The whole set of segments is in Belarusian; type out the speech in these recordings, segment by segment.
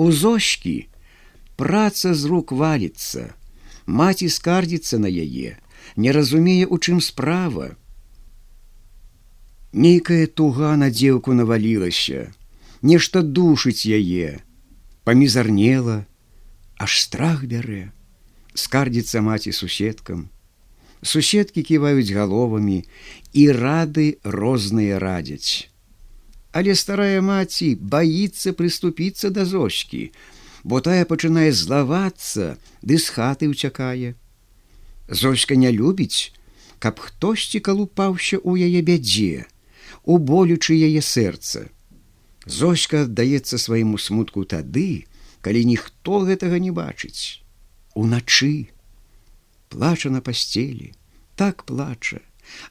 У зошкі праца з рук валіцца, маці скардзіцца на яе, не разумее, у чым справа. Нейкая туга на дзеўку навалілася, нешта душыць яе, памізарнела, аж страх бярэ, скардзіцца маці суседкам. Суседкі ківаюць галовамі і рады розныя радзяць. Але старая маці баіцца прыступіцца да зочкі, бо тая пачынае злавацца, ды з хаты ўцякае. Зочка не любіць, каб хтосьці калупаўся ў яе бядзе, у болючы яе сэрца. Зочка аддаецца свайму смутку тады, калі ніхто гэтага не бачыць. Уначы плача на пасцелі, так плача,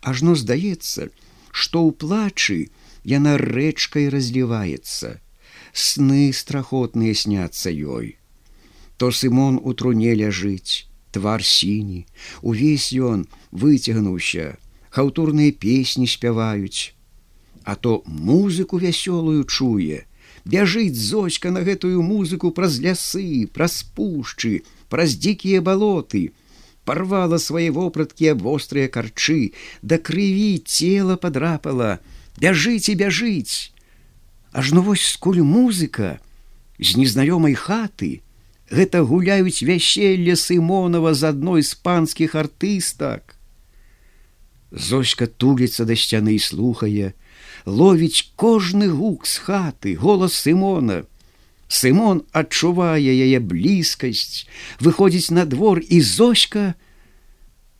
ажно здаецца, што ў плачы, яна рэчкай разліваецца. Сны страхотныя сняцца ёй. То сымон у труне ляжыць твар сіні. Увесь ён выцягнуўся хаўтурныя песні спяваюць. А то музыку вясёлую чуе. Бяжыць зочка на гэтую музыку праз лясы праз пушчы праз дзікія балоты. Порвала свае вопраткі аб вострыя карчы. Да крыві цела падрапала бяжыце бяжыць ажно вось скуль музыка з незнаёмай хаты. Гэта гуляюць вяселле сымонова з адной з панскіх артыстак. Зочка туліцца да сцяны і слухае. Ловіць кожны гук з хаты голас сымона. Сымон адчувае яе блізкасць. Выходзіць на двор і зочка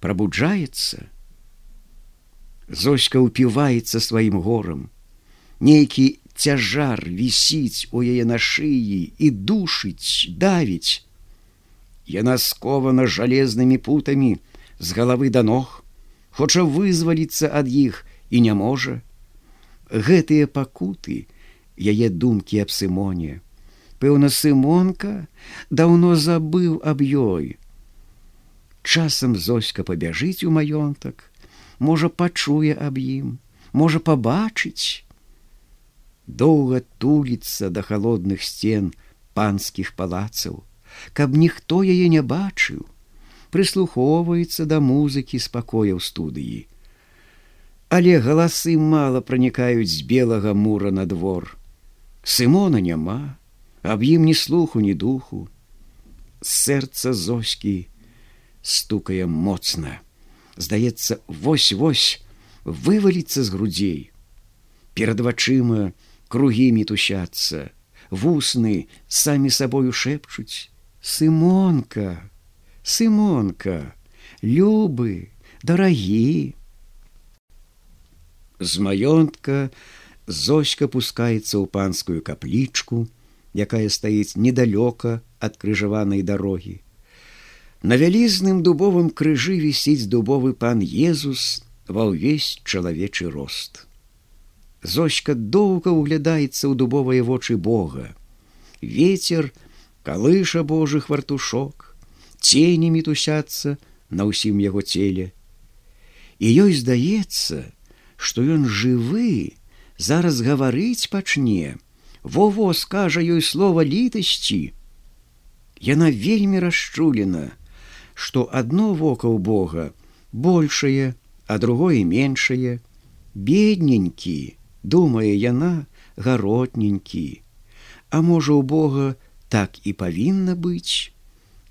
прабуджаецца Зоська ўпіваецца сваім горам. Нейкі цяжар вісіць у яе на шыі і душыць, давіць. Яна скована жалезнымі путамі з галавы да ног, хоча вызваліцца ад іх і не можа. Гэтыя пакуты, яе думкі аб сымоне. Пэўна сымонка даўно забыў аб ёй. Часам зоська пабяжыць у маёнтак, можа пачуе аб ім, можа пабачыць. Доўга туліцца да холодных сцен панскіх палацаў, каб ніхто яе не бачыў, прыслухоўваецца да музыкі спакоя ў студыі. Але галасы мала пранікаюць з белага мура на двор. Сымона няма, аб ім ні слуху, ні духу. Сэрца зоскі стукае моцна здаецца вось-вось вываліцца з грудзей. Перад вачыма кругі мітусяцца, вусны самі сабою шэпчуць: Сымонка, Сымонка, любы, дарагі. З маёнтка зоська пускаецца ў панскую каплічку, якая стаіць недалёка ад крыжаванай дарогі. На вялізным дубовым крыжы вісіць дубовы пан Езус ва ўвесь чалавечы рост. Зочка доўга ўглядаецца ў дубовыя вочы Бога. Вецер, калыша Божых вартушок, цені мітусяцца на ўсім яго целе. І ёй здаецца, што ён жывы, зараз гаварыць пачне, Вово скажа ёй слова літасці. Яна вельмі расчулена, што адно вока ў Бога большее, а другое меншае, бедненькі, думае яна гаротненькі. А можа у Бога так і павінна быць,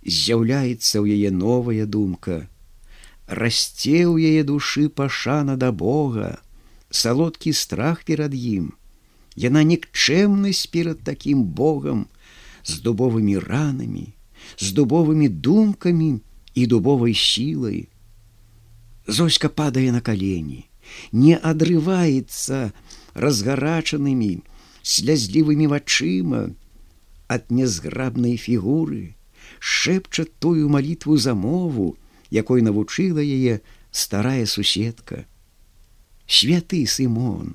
з'яўляецца ў яе новая думка. Расце ў яе душы пашана да Бога, салодкі страх перад ім. Яна нікчэмнасць перад такім Богам з дубовымі ранамі, з дубовымі думкамі, і дубовай сілай. Зоська падае на калені, не адрываецца разгарачанымі, слязлівымі вачыма ад нязграбнай фігуры, шэпча тую малітву за мову, якой навучыла яе старая суседка. Святы Сымон,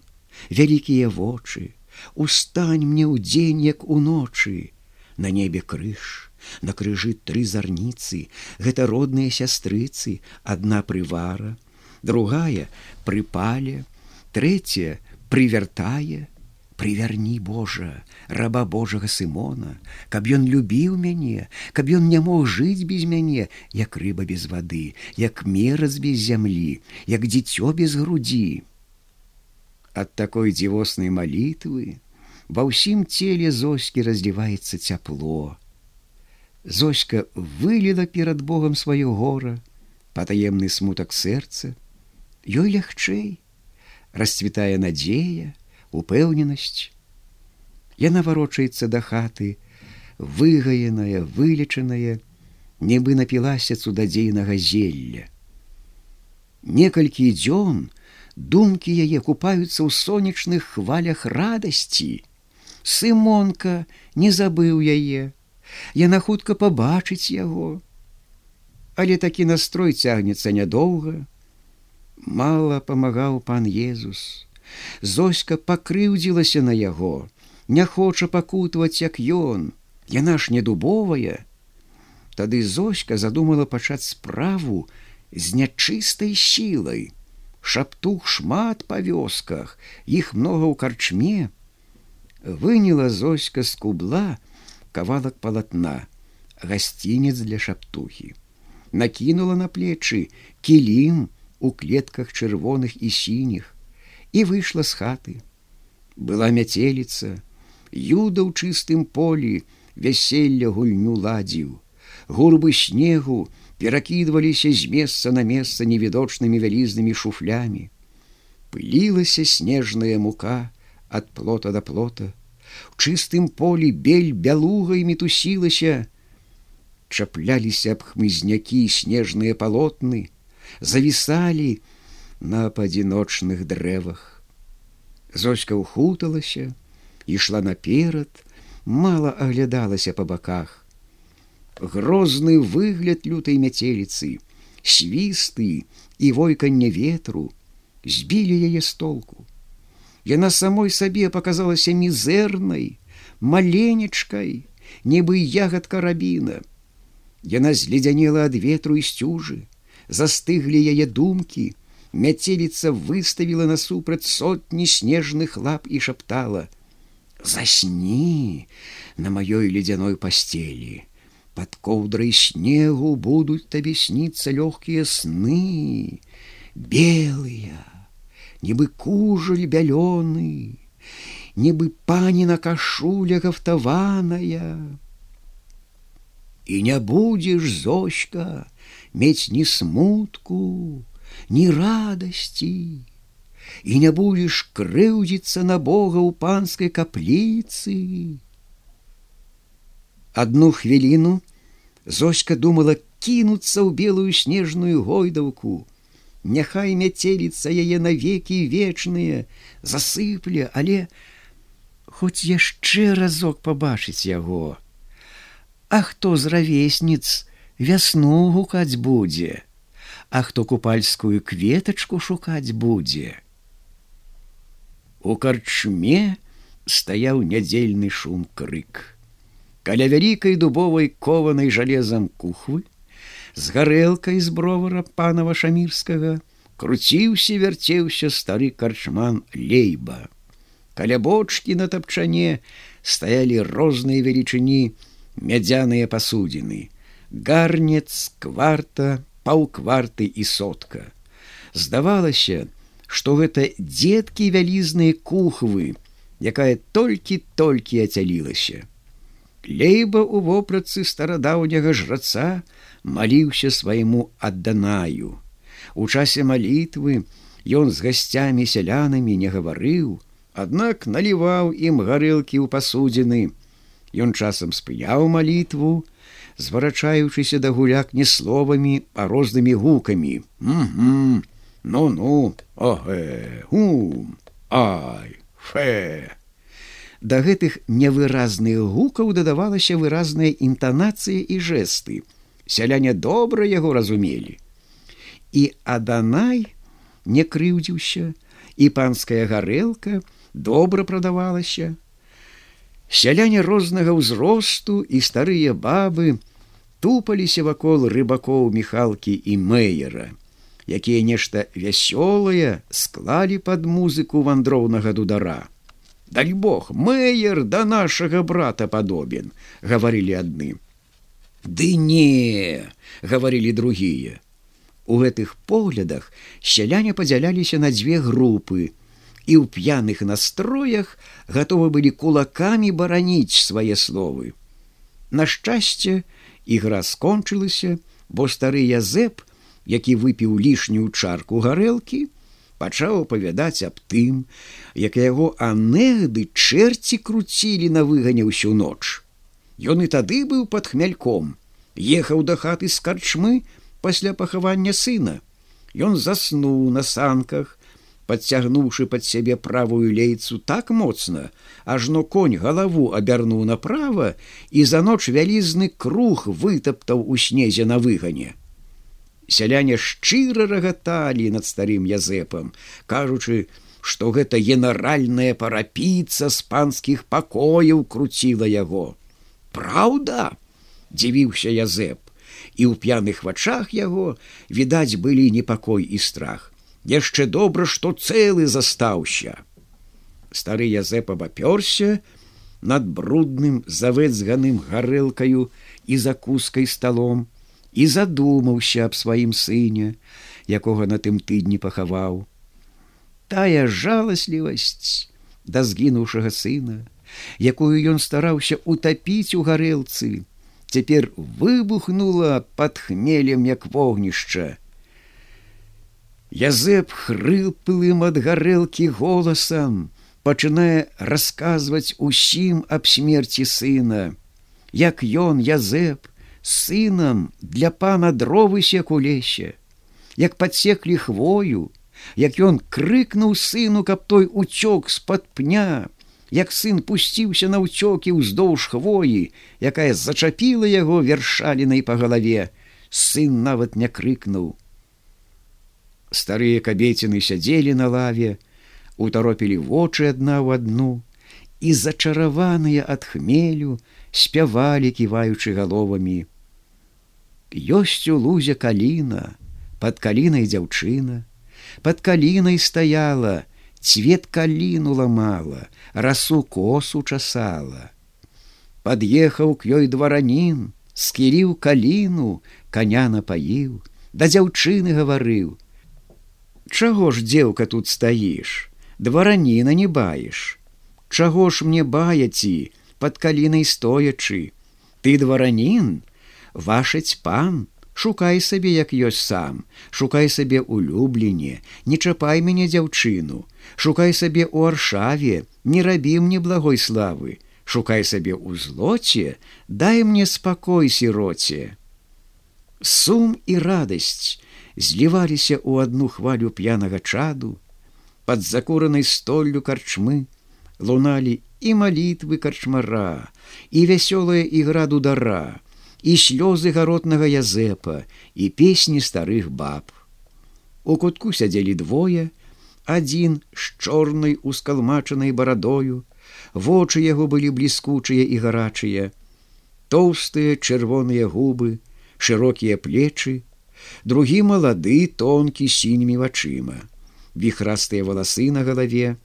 вялікія вочы, устань мне ў дзень як уночы, на небе крыж, На крыжы тры зарніцы, гэта родныя сястрыцы, адна прывара, другая прыпале, трэцяя прывяртае, прывярні Божа, раба Божага сымона, каб ён любіў мяне, каб ён не мог жыць без мяне, як рыба без вады, як мерац без зямлі, як дзіцё без грудзі. Ад такой дзівоснай малітвы ва ўсім целе зоскі разліваецца цяпло. Зоська выліла перад Богом сваё гора, патаемны смутак сэрца, ёй лягчэй, расцвітае надзея, упэўненасць. Яна варочаецца да хаты, выгаеная, вылечаная, нібы напілася цудадзейнага зелля. Некалькі дзён думкі яе купаюцца ў сонечных хвалях радасці. Сымонка не забыў яе, Яна хутка пабачыць яго. Але такі настрой цягнецца нядоўга. Мала памагаў пан Езус. Зоська пакрыўдзілася на яго, не хоча пакутваць, як ён, Яна ж не дубовая. Тады Зоська задумала пачаць справу з нячыстай сілай. Шаптух шмат па вёсках, іх многа ў карчме. Выняла Зоська з кубла кавалак палатна, гасцінец для шаптухі. Накінула на плечы кілім у клетках чырвоных і сініх, і выйшла з хаты. Была мяцеліца, Юда ў чыстым полі вяселля гульню ладзіў. Гурбы снегу перакідваліся з месца на месца невідочнымі вялізнымі шуфлямі. Пылілася снежная мука ад плота да плота. У чыстым полі бель бялугай мітусілася, чапляліся аб хмызнякі снежныя палотны, завісалі, на паадзіночных дрэвах. Зоська ўхуталася, ішла наперад, мала аглядалася па баках. Грозны выгляд лютай мяцеліцы, свісты і войканне ветру збілі яе з толку. Яна самой сабе паказалася мізэрнай, маленечкай, нібы ягадка рабіна. Яна зледзянела ад ветру і сцюжы, застыглі яе думкі, мяцеліца выставіла насупраць сотні снежных лап і шаптала: Засні на маёй ледзяной пасцелі. Пад коўдрай снегу будуць табе сніцца лёгкія сны, белыя, нібы кужаль бялёны, нібы пані на кашуля гафтаваная. І не будзеш зочка, мець ні смутку, ні радасці і не будзеш крыўдзіцца на Бога ў панскай капліцы. Адну хвіліну Зоська думала кінуцца ў белую снежную гойдаўку. Няхай мяцеліцца яе навекі вечныя, засыпле, але хоць яшчэ разок пабачыць яго. А хто з равесніц вясну гукаць будзе? а хто купальскую кветачку шукаць будзе. У карчме стаяў нядзельны шум крык. Каля вялікай дубовай кованай жалезам кухвы, з гарэлкай з бровара панова шамірскага круціўся вярцеўся стары карчман лейба. Каля бочкі на тапчане стаялі розныя велічыні мядзяныя пасудзіны, гарнец, кварта, паўкварты і сотка. Здавалася, што гэта дзеткі вялізныя кухвы, якая толькі-толькі ацялілася. Лейба ў вопратцы старадаўняга жраца маліўся свайму адданаю. У часе малітвы ён з гасцямі сялянамі не гаварыў, аднак наліваў ім гарэлкі ў пасудзіны. Ён часам спыяў малітву, зварачаючыся да гуляк не словамі, а рознымі гукамі. Ну ну, огэ, у, ай, фе. Да гэтых невыразных гукаў дадавалася выразная інтанацыя і жэсты. Сяляне добра яго разумелі. І Аданай не крыўдзіўся, і панская гарэлка добра прадавалася, Сяляне рознага ўзросту і старыя бабы тупаліся вакол рыбакоў міхалкі і мэйера, якія нешта вясёлае склалі пад музыку вандроўнага дудара. Дай бог мэйер да нашага брата падобен гаварылі адны. Ды не гаварылі другія. У гэтых поглядах сяляне падзяляліся на дзве групы і ў п'яных настроях гатовы былі кулакамі бараніць свае словы. На шчасце ігра скончылася бо стары язэп які выпіў лішнюю чарку гарэлкі пачаў апавядаць аб тым, як яго анегды чэрці круцілі на выгане ўсю ноч. Ён і тады быў пад хмяльком, ехаў да хаты з карчмы пасля пахавання сына. Ён заснуў на санках, подцягнуўшы пад сябе правую лейцу так моцна, ажно конь галаву абярнуў направа і за ноч вялізны круг вытаптаў у снезе на выгане сяляне шчыра рагаталі над старым язэпам кажучы што гэта генеральная парапіца з панскіх пакояў круціла яго. Праўда? Дзівіўся язэп. І ў п'яных вачах яго відаць былі непакой і страх. Яшчэ добра што цэлы застаўся. Стары язэп абапёрся над брудным завэцганым гарэлкаю і закускай сталом і задумаўся аб сваім сыне, якога на тым тыдні пахаваў. Тая жаласлівасць да згінуўшага сына, якую ён стараўся утапіць у гарэлцы, цяпер выбухнула пад хмелем як вогнішча. Язэп хрыпылым ад гарэлкі голасам, пачынае расказваць усім аб смерці сына, як ён язэп, сынам для пана дровы сек у лесе, як подсеклі хвою, як ён крыкнуў сыну, каб той уцёк з-пад пня, як сын пусціўся на ўцёкі ўздоўж хвоі, якая зачапіла яго вершалінай па галаве, сын нават не крыкнуў. Старыя кабеціны сядзелі на лаве, утаропілі вочы адна ў адну і зачараваныя ад хмелю спявалі ківаючы галовамі ёсць у лузе каліна под калінай дзяўчына. Под калінай стаяла цвет каліну ламала расу косу часала. Под'ехаў к ёй дваранін скіріў каліну коня напаіў да дзяўчыны гаварыў. Чаго ж дзеўка тут стаіш? Двараніна не баеш. Чаго ж мне баяці под калінай стоячы? Ты дваранін вашаць пан шукай сабе як ёсць сам шукай сабе улюбленне не чапай мяне дзяўчыну шукай сабе ў аршаве не рабі мне благой славы шукай сабе ў злоце дай мне спакой сіроце сум і радасць зліваліся ў адну хвалю п'янага чаду. Под закуранай столлю карчмы луналі і малітвы карчмара і вясёлая ігра дудара і слёзы гаротнага язэпа і песні старых баб. У кутку сядзелі двое, адзін з чорнай ускалмачанай барадою, вочы яго былі бліскучыя і гарачыя, тоўстыя чырвоныя губы, шырокія плечы, другі малады тонкі сінімі вачыма, віхрастыя валасы на галаве,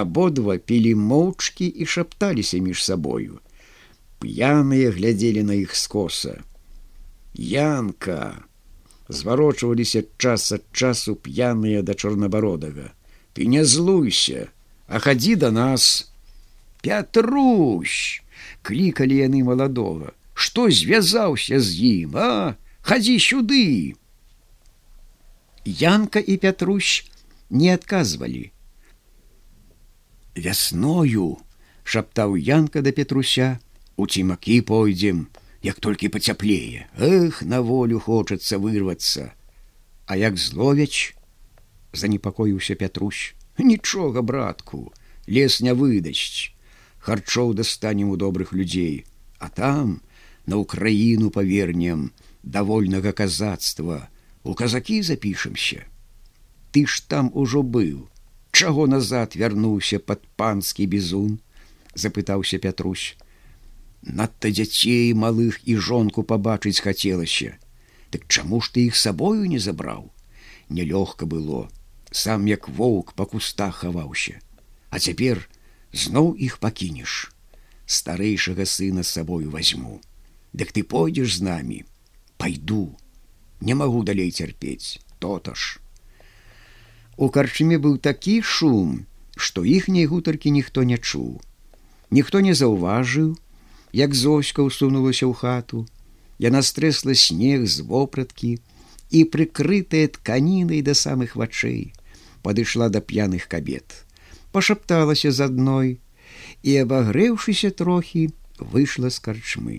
абодва пілі моўчкі і шапталіся між сабою п'яныя глядзелі на іх скоса. Янка зварочваліся час ад часу п'яныя да чорнабародага. Ты не злуйся, а хадзі да нас. Пятрусь! клікалі яны маладога, што звязаўся з ім, а хадзі сюды. Янка і Пятрусь не адказвалі. Вясною шаптаў Янка да Петруся, у цімакі пойдзем як толькі пацяплее. Эх на волю хочацца вырвацца. А як зловяч занепакоіўся пятрусь. Нічога братку лес не выдасць. Харчоў дастанем у добрых людзей а там на ўкраіну павернем давольнага казацтва. У казакі запішемся. Ты ж там ужо быў. Чаго назад вярнуўся под панскі бізун? Запытаўся пятрусь надта дзяцей малых і жонку пабачыць хацелася. Так чаму ж ты іх сабою не забраў? Нялёгка было. Сам як воўк па кустах хаваўся. А цяпер зноў іх пакінеш. Старэйшага сына з сабою возьму Дык ты пойдзеш з намі? Пойду не магу далей цярпець. То-то ж. У карчме быў такі шум што іхняй гутаркі ніхто не чуў. Ніхто не заўважыў як зоська ўсунулася ў хату. Яна стрэсла снег з вопраткі і прыкрытая тканінай да самых вачэй падышла да п'яных кабет пашапталася з адной і абагрэўшыся трохі выйшла з карчмы